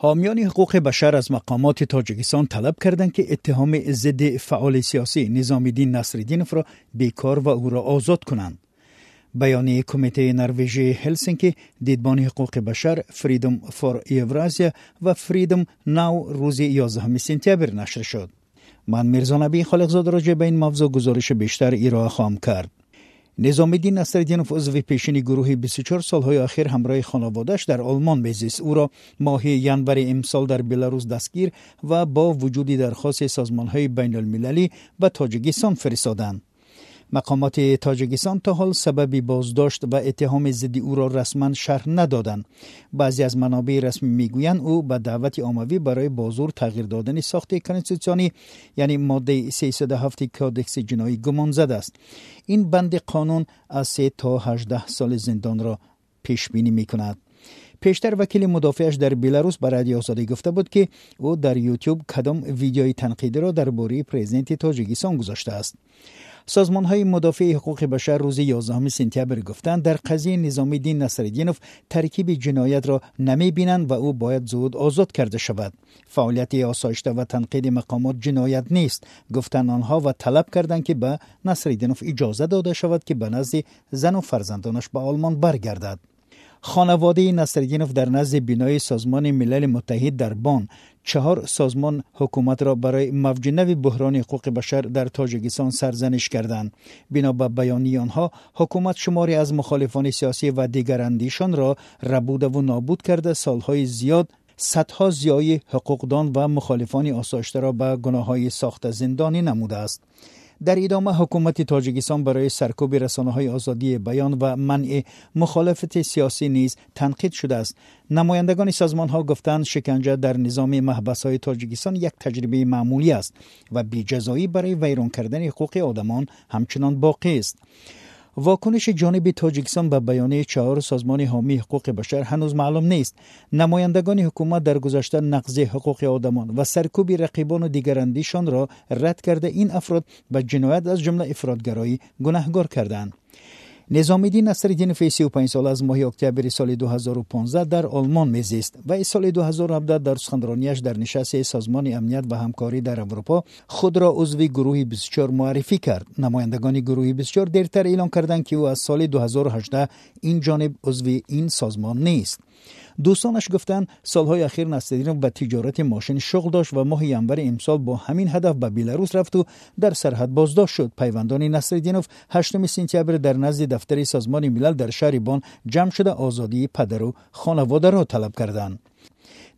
حامیان حقوق بشر از مقامات تاجیکستان طلب کردند که اتهام ضد فعال سیاسی نظام الدین نصرالدینوف را بیکار و او را آزاد کنند. بیانیه کمیته نروژی هلسینکی دیدبان حقوق بشر فریدم فور ایورازیا و فریدم ناو روز 11 سپتامبر نشر شد. من میرزا نبی خالقزاد راجع به این موضوع گزارش بیشتر ایرا خواهم کرد. نظام الدین نصرالدینوف عضو پیشین گروه 24 سالهای اخیر همراه خانوادهش در آلمان میزیست. او را ماه ینور امسال در بلاروس دستگیر و با وجود درخواست سازمانهای بین المللی به تاجیکستان فرستادند. مقامات تاجیکستان تا حال سبب بازداشت و اتهام ضد او را رسما شرح ندادند. بعضی از منابع رسمی می‌گویند او به دعوت آموی برای بازور تغییر دادن ساخت کنستیتوسیونی یعنی ماده 307 کادکس جنایی گمان زده است. این بند قانون از 3 تا 18 سال زندان را پیش بینی می کند پیشتر وکیل مدافعش در بیلاروس به رادیو آزادی گفته بود که او در یوتیوب کدام ویدیوی تنقیدی را درباره پرزیدنت تاجیکستان گذاشته است. سازمان های مدافع حقوق بشر روز 11 سپتامبر گفتند در قضیه نظام الدین نصرالدینوف ترکیب جنایت را نمی بینند و او باید زود آزاد کرده شود. فعالیت آسایشته و تنقید مقامات جنایت نیست. گفتند آنها و طلب کردند که به نصرالدینوف اجازه داده شود که به نزد زن و فرزندانش به آلمان برگردد. خانواده نصرالدینوف در نزد بینای سازمان ملل متحد در بان. چهار سازمان حکومت را برای موج نوی بحران حقوق بشر در تاجیکستان سرزنش کردند. بنا به بیانیه آنها حکومت شماری از مخالفان سیاسی و دیگر اندیشان را ربوده و نابود کرده. سالهای زیاد صدها زیای حقوقدان و مخالفان آسایشته را به گناه های ساخت زندانی نموده است. در ادامه حکومت تاجیکستان برای سرکوب رسانه های آزادی بیان و منع مخالفت سیاسی نیز تنقید شده است. نمایندگان سازمان ها گفتند شکنجه در نظام محبس های تاجیکستان یک تجربه معمولی است و بیجزایی برای ویران کردن حقوق آدمان همچنان باقی است. واکنش جانب تاجیکستان به بیانیه چهار سازمان حامی حقوق بشر هنوز معلوم نیست. نمایندگان حکومت در گذشته نقض حقوق آدمان و سرکوب رقیبان و دیگراندیشان را رد کرده این افراد به جنایت از جمله افرادگرایی گناهگار کردند نظام الدین نصرالدین فی 35 سال از ماه اکتبر سال 2015 در آلمان میزیست و سال 2017 در سخنرانیش در نشست سازمان امنیت و همکاری در اروپا خود را عضو گروه 24 معرفی کرد. نمایندگان گروه 24 دیرتر اعلام کردند که او از سال 2018 این جانب عضو این سازمان نیست. دوستانش گفتند سالهای اخیر نصرالدین به تجارت ماشین شغل داشت و ماه ینور امسال با همین هدف به بیلاروس رفت و در سرحد بازداشت شد. پیوندان نصرالدینوف 8 سپتامبر در نزد دفتر سازمان ملل در شهر بان جمع شده آزادی پدر و خانواده را طلب کردند.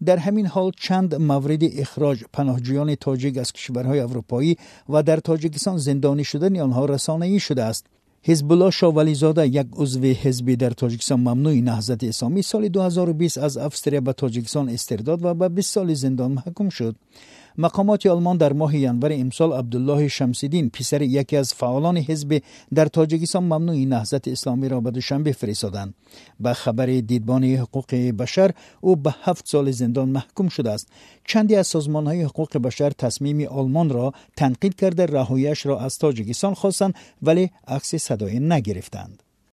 در همین حال چند مورد اخراج پناهجویان تاجیک از کشورهای اروپایی و در تاجیکستان زندانی شدن آنها رسانه‌ای شده است. حزب الله شاولی زاده یک عضو حزبی در تاجیکستان ممنوع نهضت اسلامی سال 2020 از افستریا به تاجیکستان استرداد و به 20 سال زندان محکوم شد مقامات آلمان در ماه ینور امسال عبدالله شمسیدین پسر یکی از فعالان حزب در تاجیکستان ممنوع نهضت اسلامی را به دوشنبه فرستادند. به خبر دیدبان حقوق بشر او به هفت سال زندان محکوم شده است. چندی از سازمان های حقوق بشر تصمیم آلمان را تنقید کرده رهاییش را از تاجیکستان خواستند ولی عکس صدای نگرفتند.